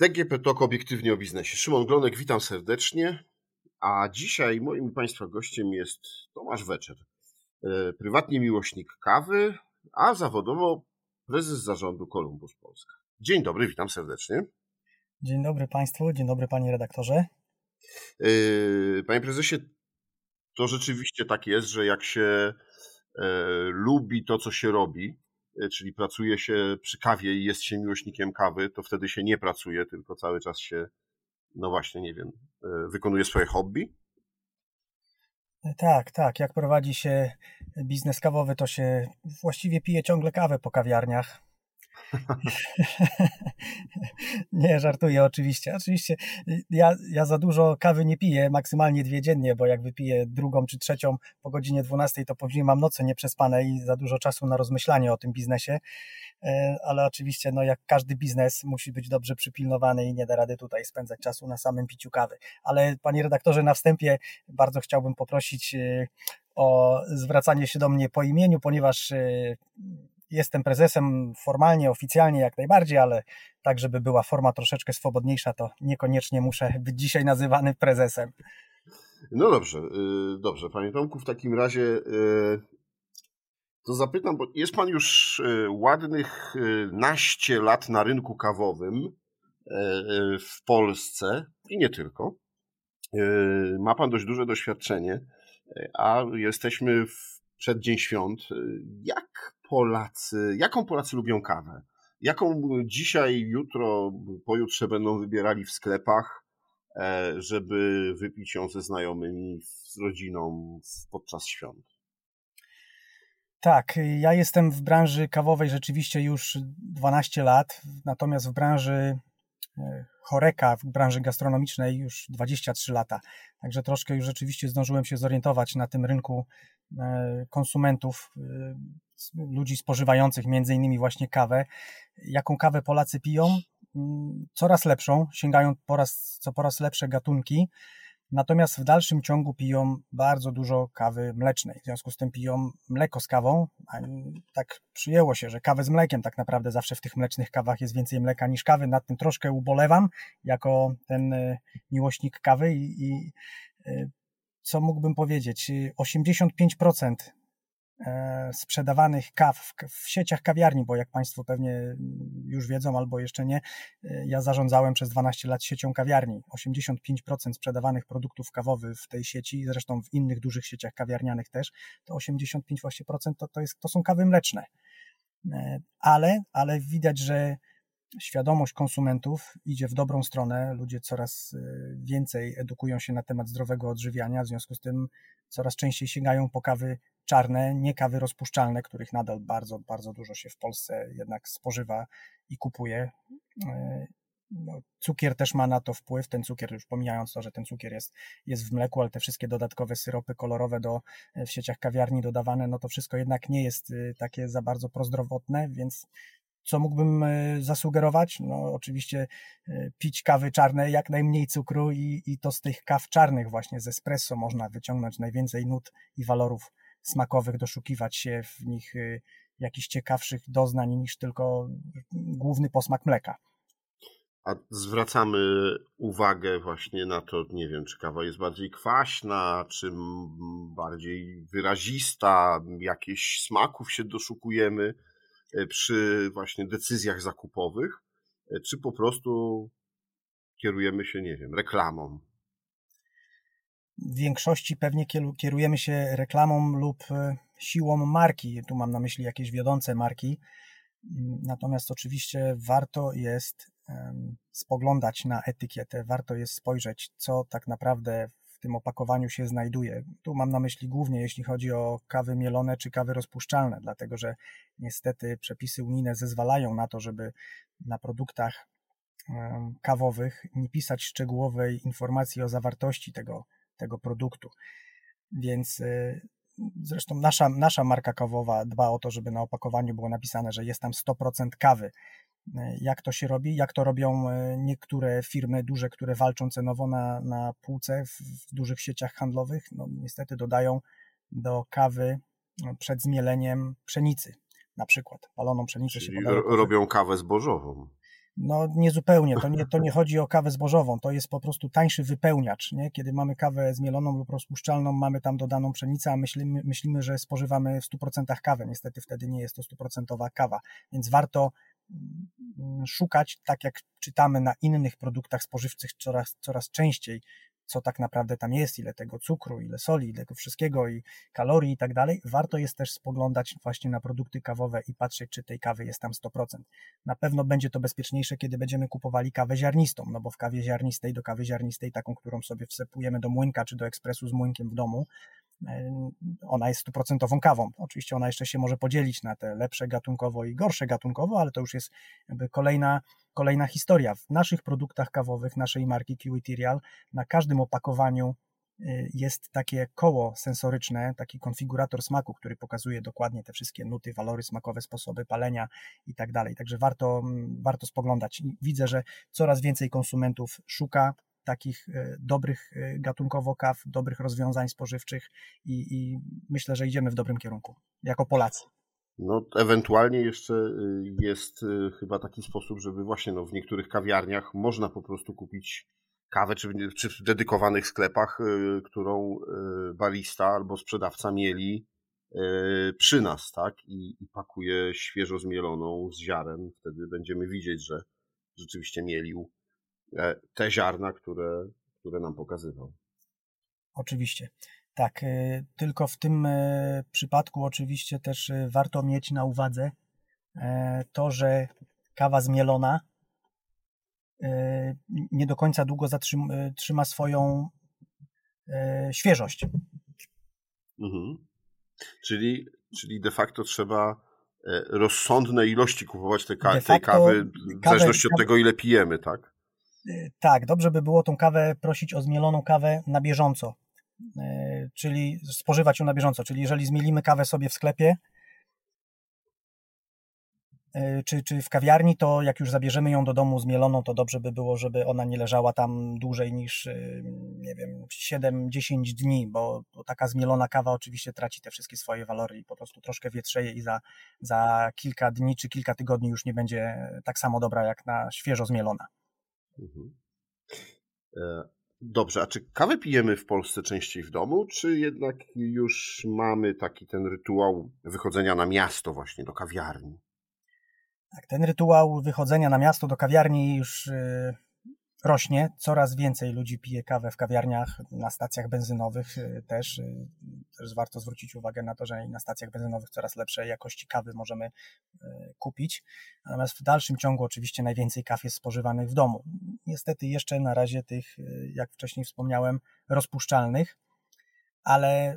DGP TOK obiektywnie o biznesie. Szymon Glonek, witam serdecznie. A dzisiaj moim i Państwa gościem jest Tomasz Weczer, e, prywatnie miłośnik kawy, a zawodowo prezes zarządu Columbus Polska. Dzień dobry, witam serdecznie. Dzień dobry Państwu, dzień dobry Panie redaktorze. E, panie prezesie, to rzeczywiście tak jest, że jak się e, lubi to, co się robi, czyli pracuje się przy kawie i jest się miłośnikiem kawy, to wtedy się nie pracuje, tylko cały czas się, no właśnie, nie wiem, e, wykonuje swoje hobby. Tak, tak. Jak prowadzi się biznes kawowy, to się właściwie pije ciągle kawę po kawiarniach. nie, żartuję oczywiście. Oczywiście ja, ja za dużo kawy nie piję, maksymalnie dwie dziennie, bo jak wypiję drugą czy trzecią po godzinie 12, to później mam noce nieprzespane i za dużo czasu na rozmyślanie o tym biznesie. E, ale oczywiście, no jak każdy biznes musi być dobrze przypilnowany i nie da rady tutaj spędzać czasu na samym piciu kawy. Ale panie redaktorze, na wstępie bardzo chciałbym poprosić e, o zwracanie się do mnie po imieniu, ponieważ e, jestem prezesem formalnie, oficjalnie jak najbardziej, ale tak, żeby była forma troszeczkę swobodniejsza, to niekoniecznie muszę być dzisiaj nazywany prezesem. No dobrze, y, dobrze. Panie Tomku, w takim razie y, to zapytam, bo jest Pan już y, ładnych naście lat na rynku kawowym w Polsce i nie tylko. Ma Pan dość duże doświadczenie, a jesteśmy w przeddzień świąt. Jak Polacy, jaką Polacy lubią kawę? Jaką dzisiaj, jutro, pojutrze będą wybierali w sklepach, e, żeby wypić ją ze znajomymi, z rodziną podczas świąt? Tak, ja jestem w branży kawowej rzeczywiście już 12 lat, natomiast w branży e, choreka, w branży gastronomicznej już 23 lata. Także troszkę już rzeczywiście zdążyłem się zorientować na tym rynku e, konsumentów ludzi spożywających między innymi właśnie kawę. Jaką kawę Polacy piją? Mm, coraz lepszą, sięgają po raz, co po raz lepsze gatunki, natomiast w dalszym ciągu piją bardzo dużo kawy mlecznej. W związku z tym piją mleko z kawą. Tak przyjęło się, że kawę z mlekiem tak naprawdę zawsze w tych mlecznych kawach jest więcej mleka niż kawy. Nad tym troszkę ubolewam jako ten e, miłośnik kawy i, i e, co mógłbym powiedzieć? 85% E, sprzedawanych kaw w sieciach kawiarni, bo jak Państwo pewnie już wiedzą albo jeszcze nie, e, ja zarządzałem przez 12 lat siecią kawiarni. 85% sprzedawanych produktów kawowych w tej sieci, zresztą w innych dużych sieciach kawiarnianych też, to 85% to, to, jest, to są kawy mleczne. E, ale, ale widać, że świadomość konsumentów idzie w dobrą stronę. Ludzie coraz więcej edukują się na temat zdrowego odżywiania, w związku z tym coraz częściej sięgają po kawy czarne, nie kawy rozpuszczalne, których nadal bardzo, bardzo dużo się w Polsce jednak spożywa i kupuje. E, no, cukier też ma na to wpływ, ten cukier, już pomijając to, że ten cukier jest, jest w mleku, ale te wszystkie dodatkowe syropy kolorowe do, e, w sieciach kawiarni dodawane, no to wszystko jednak nie jest takie za bardzo prozdrowotne, więc co mógłbym zasugerować? No, oczywiście pić kawy czarne, jak najmniej cukru i, i to z tych kaw czarnych właśnie z espresso można wyciągnąć najwięcej nut i walorów smakowych, doszukiwać się w nich y, jakichś ciekawszych doznań niż tylko główny posmak mleka. A zwracamy uwagę właśnie na to, nie wiem, czy kawa jest bardziej kwaśna, czy bardziej wyrazista, jakieś smaków się doszukujemy e, przy właśnie decyzjach zakupowych, e, czy po prostu kierujemy się, nie wiem, reklamą w większości pewnie kierujemy się reklamą lub e, siłą marki. Tu mam na myśli jakieś wiodące marki. Mm, natomiast oczywiście warto jest spoglądać na etykietę, warto jest spojrzeć, co tak naprawdę tym opakowaniu się znajduje. Tu mam na myśli głównie, jeśli chodzi o kawy mielone czy kawy rozpuszczalne, dlatego że niestety przepisy unijne zezwalają na to, żeby na produktach kawowych nie pisać szczegółowej informacji o zawartości tego tego produktu. Więc y, zresztą nasza, nasza marka kawowa dba o to, żeby na opakowaniu było napisane, że jest tam 100% kawy. Y, jak to się robi? Jak to robią y, niektóre firmy duże, które walczą cenowo na, na półce w, w dużych sieciach handlowych? No, niestety dodają do kawy przed zmieleniem pszenicy, na przykład paloną pszenicę Czyli się robią kawę zbożową. No niezupełnie, to nie, to nie chodzi o kawę zbożową, to jest po prostu tańszy wypełniacz, nie? Kiedy mamy kawę zmieloną lub rozpuszczalną, mamy tam dodaną pszenicę, a myślimy, myślimy, że spożywamy w 100% kawę. Niestety wtedy nie jest to 100% kawa, więc warto szukać, tak jak czytamy na innych produktach spożywczych coraz, coraz częściej, co tak naprawdę tam jest, ile tego cukru, ile soli, ile tego wszystkiego i kalorii i tak dalej, warto jest też spoglądać właśnie na produkty kawowe i patrzeć, czy tej kawy jest tam 100%. Na pewno będzie to bezpieczniejsze, kiedy będziemy kupowali kawę ziarnistą, no bo w kawie ziarnistej, do kawy ziarnistej, taką, którą sobie wsypujemy do młynka czy do ekspresu z młynkiem w domu, ona jest stuprocentową kawą. Oczywiście ona jeszcze się może podzielić na te lepsze gatunkowo i gorsze gatunkowo, ale to już jest kolejna, kolejna historia. W naszych produktach kawowych, naszej marki Kiwi Tirial, na każdym opakowaniu y, jest takie koło sensoryczne, taki konfigurator smaku, który pokazuje dokładnie te wszystkie nuty, walory smakowe, sposoby palenia i tak dalej. Także warto, mm, warto spoglądać. Widzę, że coraz więcej konsumentów szuka takich e, dobrych e, gatunkowo kaw, dobrych rozwiązań spożywczych i, i myślę, że idziemy w dobrym kierunku, jako Polacy. No, ewentualnie jeszcze y, jest y, chyba taki sposób, żeby właśnie no, w niektórych kawiarniach można po prostu kupić kawę, czy, czy w dedykowanych sklepach, y, którą barista albo sprzedawca mieli przy nas, tak? I, i pakuje świeżo zmieloną z ziaren. Wtedy będziemy widzieć, że rzeczywiście mielił te ziarna, które, które nam pokazywał. Oczywiście. Tak, e, tylko w tym e, przypadku oczywiście też warto mieć na uwadze to, że kawa zmielona nie do końca długo trzyma swoją świeżość. Mhm. Czyli, czyli de facto trzeba rozsądne ilości kupować te ka- tej kawy, w zależności od tego, ile pijemy, tak? Y, tak, dobrze by było tą kawę prosić o zmieloną kawę na bieżąco, y, czyli spożywać ją na bieżąco. Czyli jeżeli zmielimy kawę sobie w sklepie, y, czy, czy w kawiarni, to jak już zabierzemy ją do domu zmieloną, to dobrze by było, żeby ona nie leżała tam dłużej niż, nie wiem, 7-10 dni, bo, bo, taka zmielona kawa oczywiście traci te wszystkie swoje walory i po prostu troszkę wietrzeje i za, za kilka dni czy kilka tygodni już nie będzie tak samo dobra jak na świeżo zmielona. Mhm. E, dobrze, a czy kawę pijemy w Polsce częściej w domu, czy jednak już mamy taki ten rytuał wychodzenia na miasto właśnie do kawiarni? Tak, ten rytuał wychodzenia na miasto do kawiarni już y, rośnie. Coraz więcej ludzi pije kawę w kawiarniach, na stacjach benzynowych y, też. Y, też warto zwrócić uwagę na to, że na stacjach benzynowych coraz lepszej jakości kawy możemy y, kupić. Natomiast w dalszym ciągu oczywiście najwięcej kaw jest spożywanych w domu. Niestety jeszcze na razie tych, jak wcześniej wspomniałem, rozpuszczalnych, ale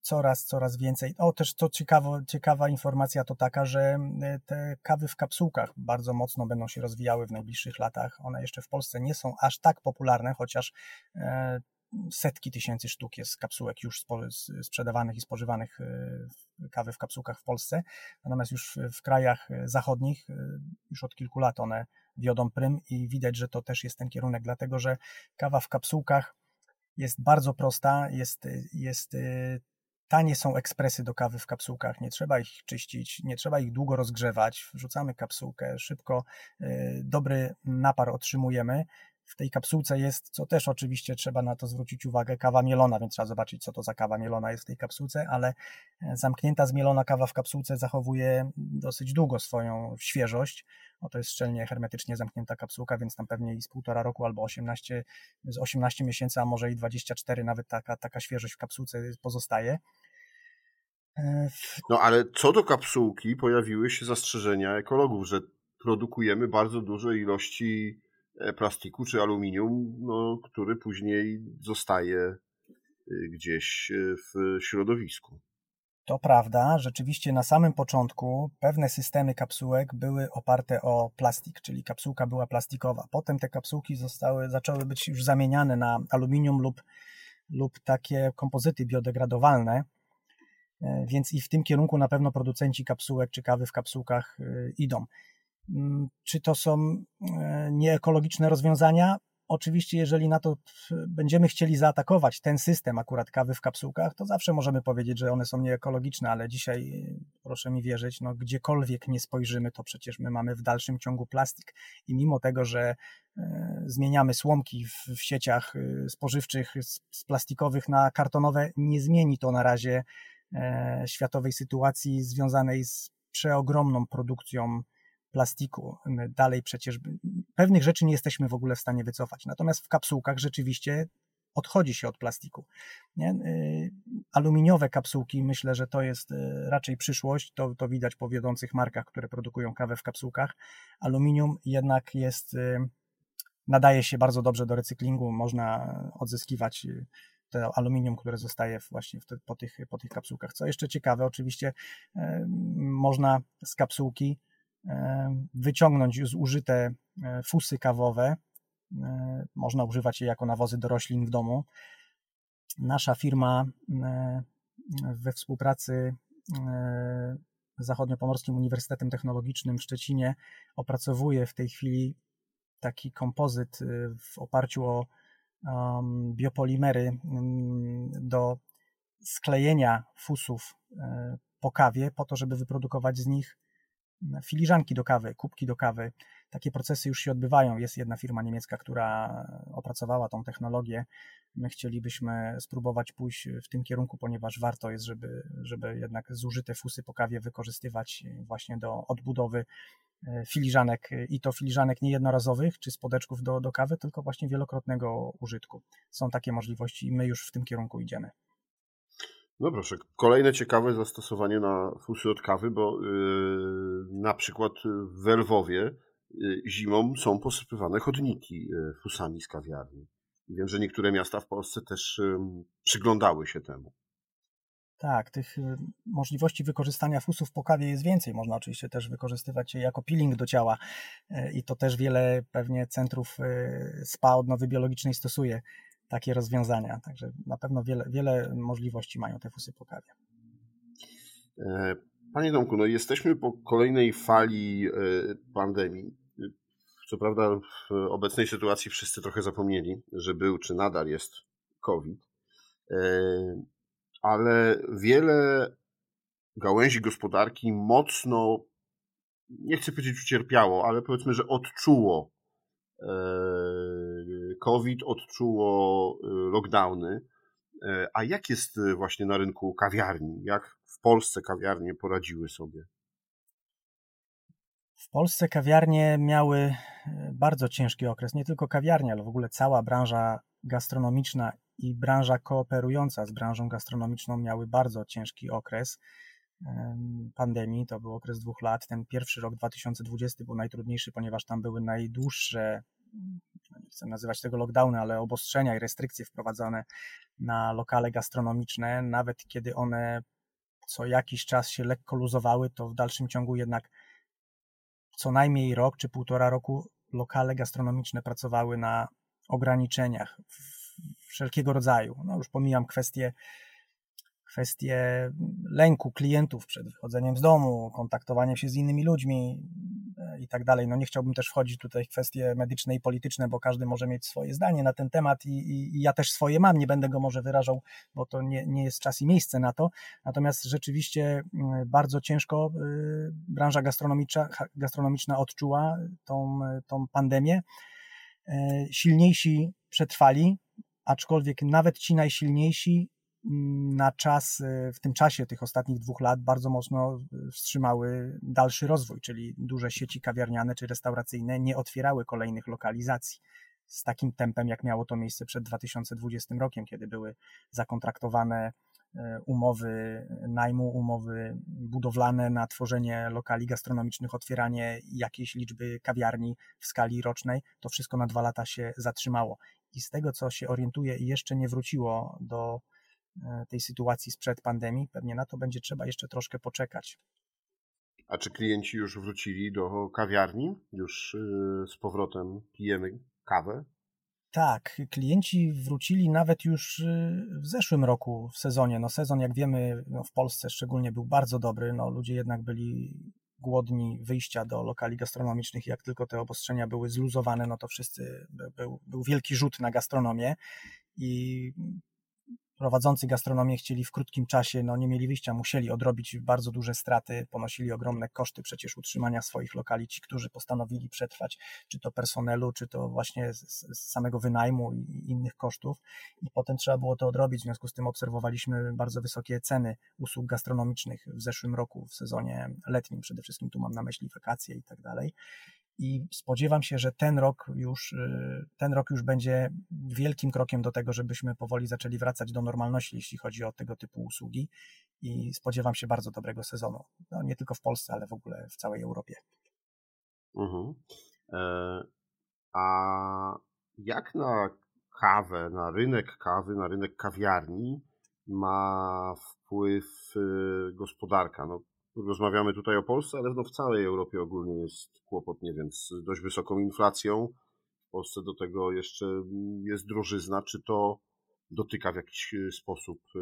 coraz, coraz więcej. O, też to ciekawo, ciekawa informacja to taka, że e, te kawy w kapsułkach bardzo mocno będą się rozwijały w najbliższych latach. One jeszcze w Polsce nie są aż tak popularne, chociaż e, setki tysięcy sztuk jest kapsułek już sprzedawanych i spożywanych e, kawy w kapsułkach w Polsce. Natomiast już w krajach zachodnich już od kilku lat one wiodą prym i widać, że to też jest ten kierunek, dlatego że kawa w kapsułkach jest bardzo prosta, jest, jest Tanie są ekspresy do kawy w kapsułkach, nie trzeba ich czyścić, nie trzeba ich długo rozgrzewać. Wrzucamy kapsułkę, szybko y, dobry napar otrzymujemy. W tej kapsułce jest, co też oczywiście trzeba na to zwrócić uwagę, kawa mielona, więc trzeba zobaczyć, co to za kawa mielona jest w tej kapsułce, ale e, zamknięta, zmielona kawa w kapsułce zachowuje dosyć długo swoją świeżość. No to jest szczelnie hermetycznie zamknięta kapsułka, więc tam pewnie i z półtora roku albo 18, z 18 miesięcy, a może i 24 nawet taka, taka świeżość w kapsułce pozostaje. E, no ale co do kapsułki, pojawiły się zastrzeżenia ekologów, że produkujemy bardzo duże ilości plastiku czy aluminium, no, który później zostaje e, gdzieś w środowisku. To prawda, rzeczywiście na samym początku pewne systemy kapsułek były oparte o plastik, czyli kapsułka była plastikowa. Potem te kapsułki zostały, zaczęły być już zamieniane na aluminium lub, lub takie kompozyty biodegradowalne E, więc i w tym kierunku na pewno producenci kapsułek czy kawy w kapsułkach e, idą. Mm, czy to są e, nieekologiczne rozwiązania? Oczywiście, jeżeli na to będziemy chcieli zaatakować ten system akurat kawy w kapsułkach, to zawsze możemy powiedzieć, że one są nieekologiczne, ale dzisiaj po proszę mi wierzyć, no gdziekolwiek nie spojrzymy, to przecież my mamy w dalszym ciągu plastik i mimo tego, że e, zmieniamy słomki w, w sieciach e, spożywczych z, z, plastikowych na kartonowe, nie zmieni to na razie e, światowej sytuacji związanej z przeogromną produkcją plastiku. My dalej przecież pewnych rzeczy nie jesteśmy w ogóle w stanie wycofać. Natomiast w kapsułkach rzeczywiście odchodzi się od plastiku. Nie? Y, aluminiowe kapsułki, myślę, że to jest y, raczej przyszłość. To, to widać po wiodących markach, które produkują kawę w kapsułkach. Aluminium jednak jest, y, nadaje się bardzo dobrze do recyklingu. Można odzyskiwać to aluminium, które zostaje właśnie te, po, tych, po tych kapsułkach. Co jeszcze ciekawe, oczywiście można z kapsułki wyciągnąć zużyte fusy kawowe, E, można używać je jako nawozy do roślin w domu. Nasza firma e, we współpracy e, z Zachodniopomorskim Uniwersytetem Technologicznym w Szczecinie opracowuje w tej chwili taki kompozyt w oparciu o biopolimery do sklejenia fusów po kawie, po to, żeby wyprodukować z nich filiżanki do kawy, kubki do kawy. Takie procesy już się odbywają. Jest jedna firma niemiecka, która opracowała tą technologię. My chcielibyśmy spróbować pójść w tym kierunku, ponieważ warto jest, żeby, żeby jednak zużyte fusy po kawie wykorzystywać właśnie do odbudowy e, filiżanek i to filiżanek nie jednorazowych czy spodeczków do, do kawy, tylko właśnie wielokrotnego użytku. Są takie możliwości i my już w tym kierunku idziemy. No proszę, kolejne ciekawe zastosowanie na fusy od kawy, bo yy, na przykład w Lwowie yy, zimą są posypywane chodniki yy, fusami z kawiarni. Wiem, że niektóre miasta w Polsce też przyglądały się temu. Tak, tych y, możliwości wykorzystania fusów po kawie jest więcej. Można oczywiście też wykorzystywać je jako peeling do ciała y, i to też wiele pewnie centrów y, spa odnowy biologicznej stosuje takie rozwiązania. Także na pewno wiele, wiele możliwości mają te fusy po kawie. E, panie Domku, no jesteśmy po kolejnej fali e, pandemii. Co prawda w obecnej sytuacji wszyscy trochę zapomnieli, że był czy nadal jest COVID, e, ale wiele gałęzi gospodarki mocno, nie chcę powiedzieć ucierpiało, ale powiedzmy, że odczuło COVID odczuło e, lockdowny. E, a jak jest właśnie na rynku kawiarni? Jak w Polsce kawiarnie poradziły sobie? W Polsce kawiarnie miały bardzo ciężki okres. Nie tylko kawiarnie, ale w ogóle cała branża gastronomiczna i branża kooperująca z branżą gastronomiczną miały bardzo ciężki okres pandemii. To był okres dwóch lat. Ten pierwszy rok 2020 był najtrudniejszy, ponieważ tam były najdłuższe, nie chcę nazywać tego lockdowny, ale obostrzenia i restrykcje wprowadzane na lokale gastronomiczne. Nawet kiedy one co jakiś czas się lekko luzowały, to w dalszym ciągu jednak co najmniej rok czy półtora roku lokale gastronomiczne pracowały na ograniczeniach wszelkiego rodzaju. No już pomijam kwestie kwestie lęku klientów przed wychodzeniem z domu, kontaktowaniem się z innymi ludźmi e, i tak dalej. No nie chciałbym też wchodzić tutaj w kwestie medyczne i polityczne, bo każdy może mieć swoje zdanie na ten temat i, i, i ja też swoje mam, nie będę go może wyrażał, bo to nie, nie jest czas i miejsce na to. Natomiast rzeczywiście mm, bardzo ciężko y, branża gastronomiczna, gastronomiczna odczuła tą, tą pandemię. E, silniejsi przetrwali, aczkolwiek nawet ci najsilniejsi na czas, y, w tym czasie tych ostatnich dwóch lat bardzo mocno y, wstrzymały dalszy rozwój, czyli duże sieci kawiarniane czy restauracyjne nie otwierały kolejnych lokalizacji z takim tempem, jak miało to miejsce przed 2020 rokiem, kiedy były zakontraktowane y, umowy najmu, umowy budowlane na tworzenie lokali gastronomicznych, otwieranie jakiejś liczby kawiarni w skali rocznej, to wszystko na dwa lata się zatrzymało. I z tego, co się orientuję, jeszcze nie wróciło do tej sytuacji sprzed pandemii. Pewnie na to będzie trzeba jeszcze troszkę poczekać. A czy klienci już wrócili do kawiarni? Już y, z powrotem pijemy kawę? Tak, klienci wrócili nawet już y, w zeszłym roku w sezonie. No sezon, jak wiemy, no w Polsce szczególnie był bardzo dobry. No ludzie jednak byli głodni wyjścia do lokali gastronomicznych. Jak tylko te obostrzenia były zluzowane, no to wszyscy był, był wielki rzut na gastronomię i prowadzący gastronomię chcieli w krótkim czasie, no nie mieli wyjścia, musieli odrobić bardzo duże straty, ponosili ogromne koszty przecież utrzymania swoich lokali, ci, którzy postanowili przetrwać, czy to personelu, czy to właśnie z, z samego wynajmu i innych kosztów. I potem trzeba było to odrobić, w związku z tym obserwowaliśmy bardzo wysokie ceny usług gastronomicznych w zeszłym roku, w sezonie letnim, przede wszystkim tu mam na myśli wakacje i tak dalej i spodziewam się, że ten rok już, y, ten rok już będzie wielkim krokiem do tego, żebyśmy powoli zaczęli wracać do normalności, jeśli chodzi o tego typu usługi i spodziewam się bardzo dobrego sezonu. No, nie tylko w Polsce, ale w ogóle w całej Europie. Mhm. E, a jak na kawę, na rynek kawy, na rynek kawiarni ma wpływ y, gospodarka? No, rozmawiamy tutaj o Polsce, ale no w całej Europie ogólnie jest kłopot, nie wiem, z dość wysoką inflacją. W Polsce do tego jeszcze jest drożyzna. Czy to dotyka w jakiś sposób y,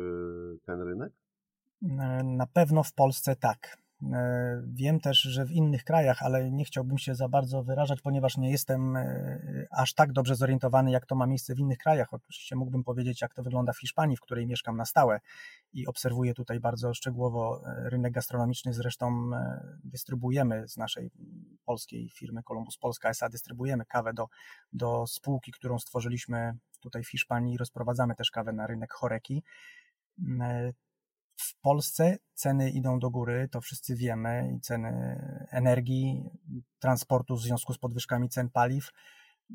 ten rynek? Na pewno w Polsce tak. E, wiem też, że w innych krajach, ale nie chciałbym się za bardzo wyrażać, ponieważ nie jestem e, aż tak dobrze zorientowany, jak to ma miejsce w innych krajach. Oczywiście mógłbym powiedzieć, jak to wygląda w Hiszpanii, w której mieszkam na stałe i obserwuję tutaj bardzo szczegółowo e, rynek gastronomiczny. Zresztą dystrybuujemy z naszej polskiej firmy Columbus Polska SA, dystrybuujemy kawę do, do spółki, którą stworzyliśmy tutaj w Hiszpanii. Rozprowadzamy też kawę na rynek choreki w Polsce ceny idą do góry, to wszyscy wiemy, i ceny energii, transportu w związku z podwyżkami cen paliw,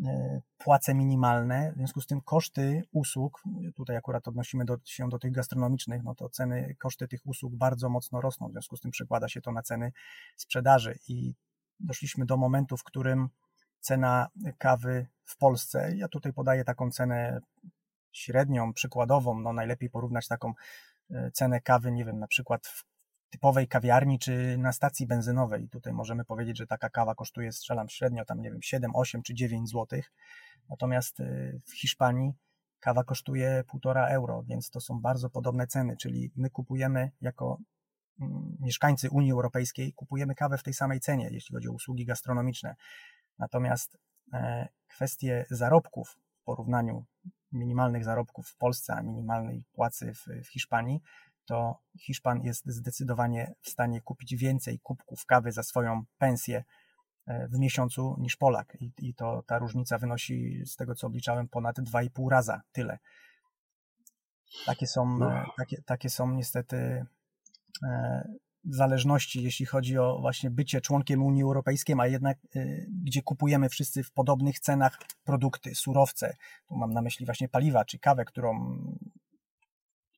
e, płace minimalne, w związku z tym koszty usług, tutaj akurat odnosimy do, się do tych gastronomicznych, no to ceny, koszty tych usług bardzo mocno rosną, w związku z tym przekłada się to na ceny sprzedaży. I doszliśmy do momentu, w którym cena kawy w Polsce, ja tutaj podaję taką cenę średnią, przykładową, no najlepiej porównać taką cenę kawy, nie wiem, na przykład w typowej kawiarni czy na stacji benzynowej. Tutaj możemy powiedzieć, że taka kawa kosztuje, strzelam średnio tam, nie wiem, 7, 8 czy 9 zł. Natomiast e, w Hiszpanii kawa kosztuje 1,5 euro, więc to są bardzo podobne ceny, czyli my kupujemy jako mm, mieszkańcy Unii Europejskiej, kupujemy kawę w tej samej cenie, jeśli chodzi o usługi gastronomiczne. Natomiast e, kwestie zarobków w porównaniu minimalnych zarobków w Polsce, a minimalnej płacy w, w Hiszpanii, to Hiszpan jest zdecydowanie w stanie kupić więcej kubków kawy za swoją pensję e, w miesiącu niż Polak. I, i to ta różnica wynosi, z tego co obliczałem, ponad 2,5 raza tyle. Takie są, no. E, takie, takie są niestety e, zależności, jeśli chodzi o właśnie bycie członkiem Unii Europejskiej, a jednak y, gdzie kupujemy wszyscy w podobnych cenach produkty, surowce. Tu mam na myśli właśnie paliwa czy kawę, którą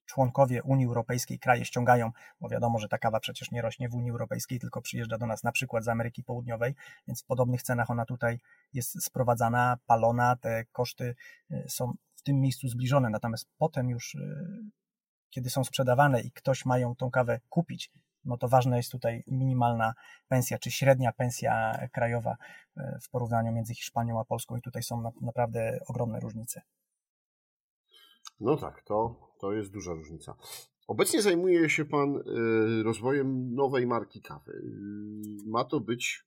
członkowie Unii Europejskiej, kraje ściągają, bo wiadomo, że ta kawa przecież nie rośnie w Unii Europejskiej, tylko przyjeżdża do nas na przykład z Ameryki Południowej, więc w podobnych cenach ona tutaj jest sprowadzana, palona, te koszty y, są w tym miejscu zbliżone, natomiast potem już y, kiedy są sprzedawane i ktoś ma ją tą kawę kupić, no to ważna jest tutaj minimalna pensja, czy średnia pensja krajowa e, w porównaniu między Hiszpanią a Polską i tutaj są naprawdę ogromne różnice. No tak, to, to jest duża różnica. Obecnie zajmuje się Pan e, rozwojem nowej marki kawy. E, ma to być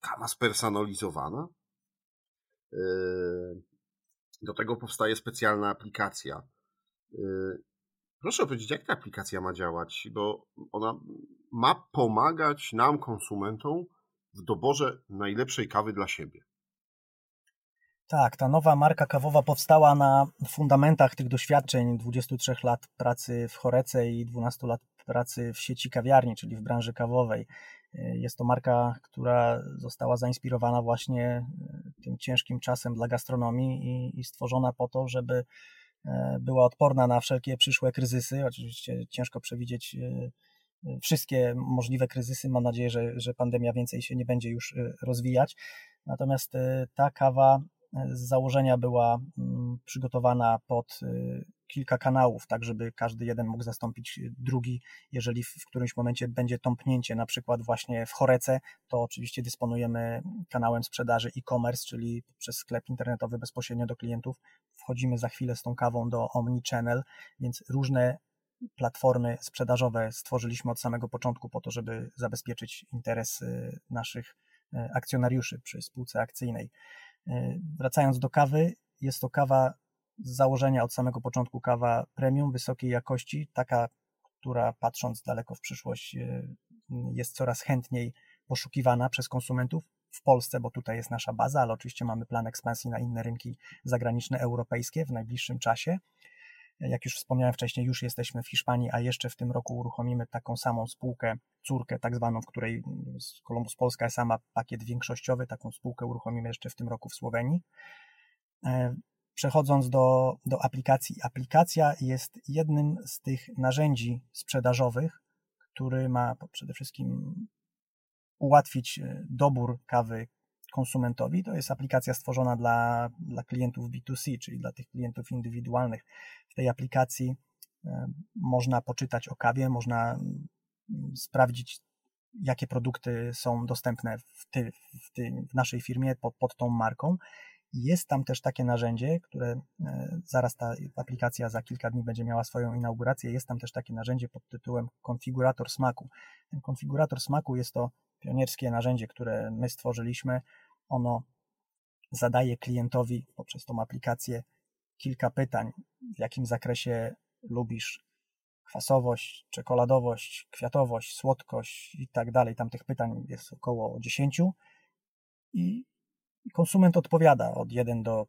kawa spersonalizowana. Do tego powstaje specjalna aplikacja. Proszę powiedzieć, jak ta aplikacja ma działać, bo ona ma pomagać nam, konsumentom, w doborze najlepszej kawy dla siebie. Tak, ta nowa marka kawowa powstała na fundamentach tych doświadczeń 23 lat pracy w Chorece i 12 lat pracy w sieci kawiarni, czyli w branży kawowej. Jest to marka, która została zainspirowana właśnie tym ciężkim czasem dla gastronomii i, i stworzona po to, żeby E, była odporna na wszelkie przyszłe kryzysy. Oczywiście ciężko przewidzieć e, e, wszystkie możliwe kryzysy. Mam nadzieję, że, że pandemia więcej się nie będzie już rozwijać. Natomiast ta kawa z założenia była mm, przygotowana pod kilka kanałów, tak żeby każdy jeden mógł zastąpić drugi. Jeżeli w którymś momencie będzie tąpnięcie, na przykład właśnie w Chorece, to oczywiście dysponujemy kanałem sprzedaży e-commerce, czyli przez sklep internetowy bezpośrednio do klientów. Wchodzimy za chwilę z tą kawą do Omnichannel, więc różne platformy sprzedażowe stworzyliśmy od samego początku po to, żeby zabezpieczyć interes y, naszych y, akcjonariuszy przy spółce akcyjnej. Y, wracając do kawy, jest to kawa z założenia od samego początku kawa premium, wysokiej jakości, taka, która patrząc daleko w przyszłość jest coraz chętniej poszukiwana przez konsumentów w Polsce, bo tutaj jest nasza baza, ale oczywiście mamy plan ekspansji na inne rynki zagraniczne, europejskie w najbliższym czasie. Jak już wspomniałem wcześniej, już jesteśmy w Hiszpanii, a jeszcze w tym roku uruchomimy taką samą spółkę, córkę tak zwaną, w której Columbus Polska jest sama pakiet większościowy, taką spółkę uruchomimy jeszcze w tym roku w Słowenii. E, przechodząc do, do aplikacji. Aplikacja jest jednym z tych narzędzi sprzedażowych, który ma przede wszystkim ułatwić e, dobór kawy konsumentowi. To jest aplikacja stworzona dla, dla klientów B2C, czyli dla tych klientów indywidualnych. W tej aplikacji e, można poczytać o kawie, można mm, sprawdzić, jakie produkty są dostępne w, ty, w, ty, w naszej firmie pod, pod tą marką. Jest tam też takie narzędzie, które e, zaraz ta aplikacja za kilka dni będzie miała swoją inaugurację. Jest tam też takie narzędzie pod tytułem konfigurator smaku. Ten konfigurator smaku jest to pionierskie narzędzie, które my stworzyliśmy. Ono zadaje klientowi poprzez tą aplikację kilka pytań, w jakim zakresie lubisz kwasowość, czekoladowość, kwiatowość, słodkość i tak dalej. Tam tych pytań jest około 10 i konsument odpowiada od 1 do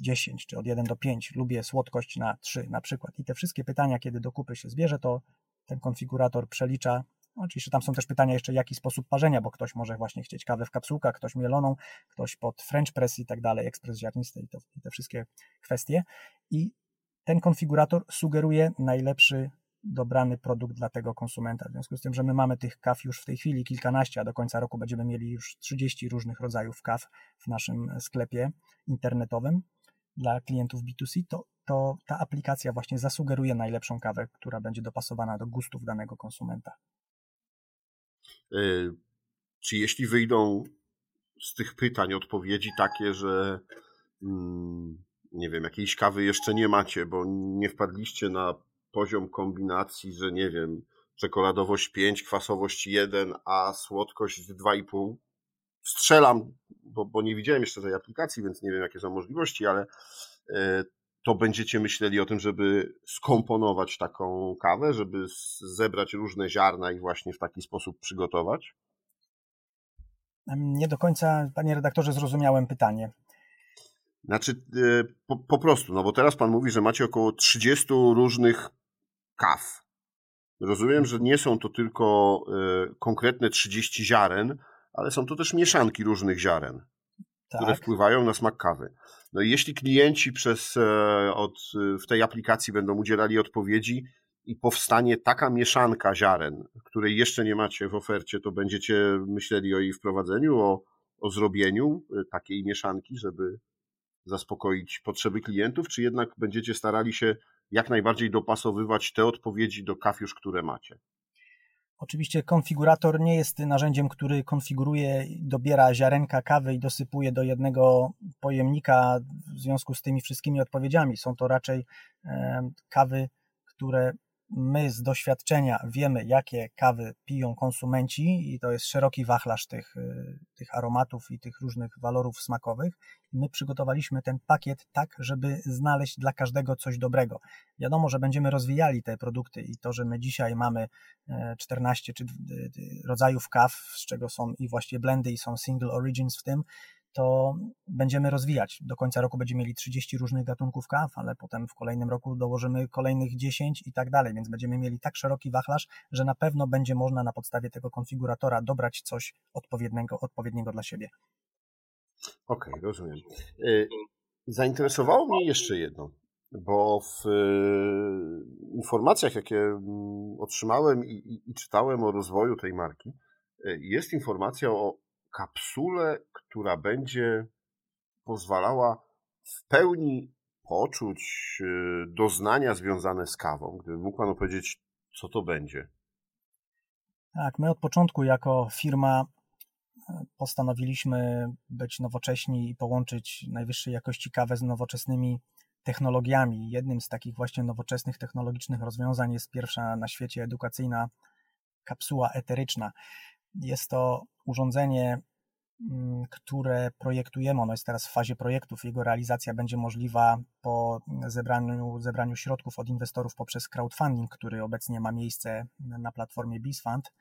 10 czy od 1 do 5. Lubię słodkość na 3 na przykład. I te wszystkie pytania, kiedy do kupy się zbierze, to ten konfigurator przelicza Oczywiście tam są też pytania jeszcze, jaki sposób parzenia, bo ktoś może właśnie chcieć kawę w kapsułkach, ktoś mieloną, ktoś pod French press i tak dalej, ekspres ziarnisty i, to, i te wszystkie kwestie. I ten konfigurator sugeruje najlepszy dobrany produkt dla tego konsumenta. W związku z tym, że my mamy tych kaw już w tej chwili kilkanaście, a do końca roku będziemy mieli już 30 różnych rodzajów kaw w naszym sklepie internetowym dla klientów B2C, to, to ta aplikacja właśnie zasugeruje najlepszą kawę, która będzie dopasowana do gustów danego konsumenta. E, czy jeśli wyjdą z tych pytań odpowiedzi takie, że mm, nie wiem, jakiejś kawy jeszcze nie macie, bo nie wpadliście na poziom kombinacji, że nie wiem, czekoladowość 5, kwasowość 1, a słodkość 2,5. Strzelam, bo, bo nie widziałem jeszcze tej aplikacji, więc nie wiem, jakie są możliwości, ale e, to będziecie myśleli o tym, żeby skomponować taką kawę, żeby zebrać różne ziarna i właśnie w taki sposób przygotować? Nie do końca, panie redaktorze, zrozumiałem pytanie. Znaczy, e, po, po, prostu, no bo teraz pan mówi, że macie około 30 różnych kaw. Rozumiem, że nie są to tylko e, konkretne 30 ziaren, ale są to też mieszanki różnych ziaren, tak. które wpływają na smak kawy. No i jeśli klienci przez, e, od, w tej aplikacji będą udzielali odpowiedzi i powstanie taka mieszanka ziaren, której jeszcze nie macie w ofercie, to będziecie myśleli o jej wprowadzeniu, o, o zrobieniu e, takiej mieszanki, żeby zaspokoić potrzeby klientów, czy jednak będziecie starali się jak najbardziej dopasowywać te odpowiedzi do kaw już, które macie? Oczywiście konfigurator nie jest narzędziem, który konfiguruje, dobiera ziarenka kawy i dosypuje do jednego pojemnika w związku z tymi wszystkimi odpowiedziami. Są to raczej kawy, które my z doświadczenia wiemy, jakie kawy piją konsumenci, i to jest szeroki wachlarz tych, y, tych aromatów i tych różnych walorów smakowych. My przygotowaliśmy ten pakiet tak, żeby znaleźć dla każdego coś dobrego. Wiadomo, że będziemy rozwijali te produkty i to, że my dzisiaj mamy 14 e, czy rodzajów kaw, z czego są i właściwie blendy i są single origins w tym, to będziemy rozwijać. Do końca roku będziemy mieli 30 różnych gatunków kaw, ale potem w kolejnym roku dołożymy kolejnych 10 i tak dalej, więc będziemy mieli tak szeroki wachlarz, że na pewno będzie można na podstawie tego konfiguratora dobrać coś odpowiedniego, odpowiedniego dla siebie. Okej, okay, rozumiem. Y, zainteresowało mnie jeszcze jedno, bo w y, informacjach, jakie mm, otrzymałem i, i, i czytałem o rozwoju tej marki, y, jest informacja o kapsulę, która będzie pozwalała w pełni poczuć y, doznania związane z kawą. Gdyby mógł Pan opowiedzieć, co to będzie? Tak, my od początku jako firma e, postanowiliśmy być nowocześni i połączyć najwyższej jakości kawę z nowoczesnymi technologiami. Jednym z takich właśnie nowoczesnych technologicznych rozwiązań jest pierwsza na świecie edukacyjna kapsuła eteryczna. Jest to urządzenie mm, które projektujemy. Ono jest teraz w fazie projektów. Jego realizacja będzie możliwa po zebraniu, zebraniu środków od inwestorów poprzez crowdfunding, który obecnie ma miejsce na platformie BizFund.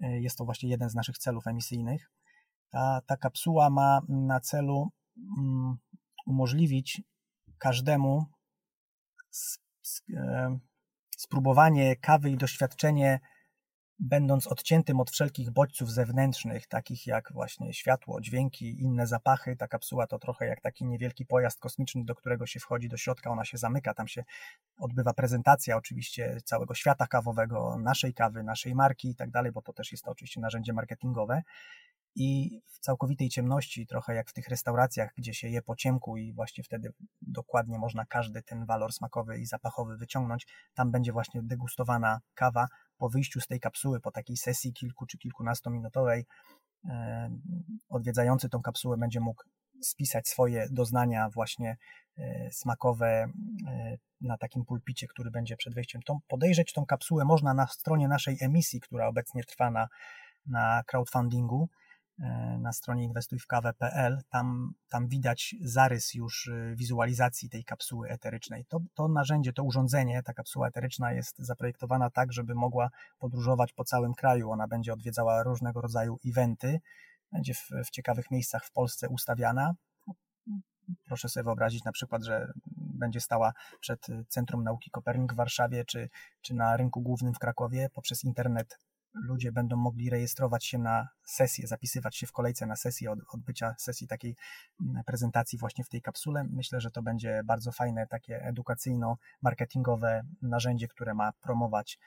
Jest to właśnie jeden z naszych celów emisyjnych. Ta, ta kapsuła ma na celu um, umożliwić każdemu e, spróbowanie kawy i doświadczenie, będąc odciętym od wszelkich bodźców zewnętrznych, takich jak właśnie światło, dźwięki, inne zapachy. Ta kapsuła to trochę jak taki niewielki pojazd kosmiczny, do którego się wchodzi do środka, ona się zamyka, tam się odbywa prezentacja oczywiście całego świata kawowego, naszej kawy, naszej marki i tak dalej, bo to też jest to oczywiście narzędzie marketingowe i w całkowitej ciemności, trochę jak w tych restauracjach, gdzie się je po ciemku i właśnie wtedy dokładnie można każdy ten walor smakowy i zapachowy wyciągnąć. Tam będzie właśnie degustowana kawa po wyjściu z tej kapsuły, po takiej sesji kilku czy kilkunastominutowej. E, odwiedzający tą kapsułę będzie mógł spisać swoje doznania właśnie e, smakowe e, na takim pulpicie, który będzie przed wejściem. Tą, podejrzeć tą kapsułę można na stronie naszej emisji, która obecnie trwa na, na crowdfundingu. E, na stronie inwestujwkawę.pl. Tam, tam widać zarys już y, wizualizacji tej kapsuły eterycznej. To, to narzędzie, to urządzenie, ta kapsuła eteryczna jest zaprojektowana tak, żeby mogła podróżować po całym kraju. Ona będzie odwiedzała różnego rodzaju eventy, będzie w, w ciekawych miejscach w Polsce ustawiana. Proszę sobie wyobrazić na przykład, że będzie stała przed Centrum Nauki Kopernik w Warszawie, czy, czy na rynku głównym w Krakowie poprzez internet ludzie będą mogli rejestrować się na sesję, zapisywać się w kolejce na sesję od odbycia sesji takiej mm, prezentacji właśnie w tej kapsule. Myślę, że to będzie bardzo fajne, takie edukacyjno-marketingowe narzędzie, które ma promować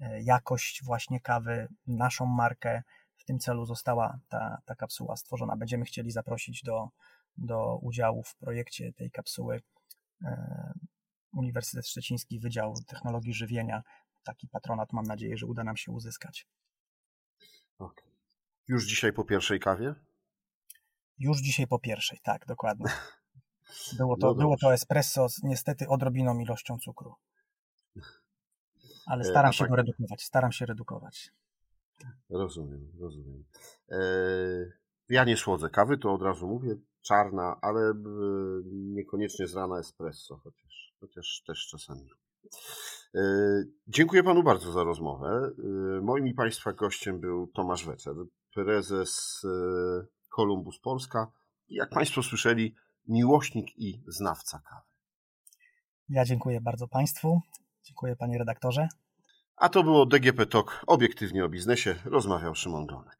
e, jakość właśnie kawy, naszą markę. W tym celu została ta, ta kapsuła stworzona. Będziemy chcieli zaprosić do, do udziału w projekcie tej kapsuły e, Uniwersytet Szczeciński Wydział Technologii Żywienia taki patronat mam nadzieję, że uda nam się uzyskać. Okay. Już dzisiaj po pierwszej kawie? Już dzisiaj po pierwszej, tak, dokładnie. Było to, no było to espresso z niestety odrobiną ilością cukru. Ale e, staram się tak... go redukować, staram się redukować. Rozumiem, rozumiem. E, ja nie słodzę kawy, to od razu mówię, czarna, ale e, niekoniecznie z rana espresso, chociaż, chociaż też czasami. E, dziękuję panu bardzo za rozmowę. E, moim i państwa gościem był Tomasz Wecer, prezes Columbus Polska jak państwo słyszeli, miłośnik i znawca kawy. Ja dziękuję bardzo państwu. Dziękuję panie redaktorze. A to było DGP Talk, obiektywnie o biznesie. Rozmawiał Szymon Glonek.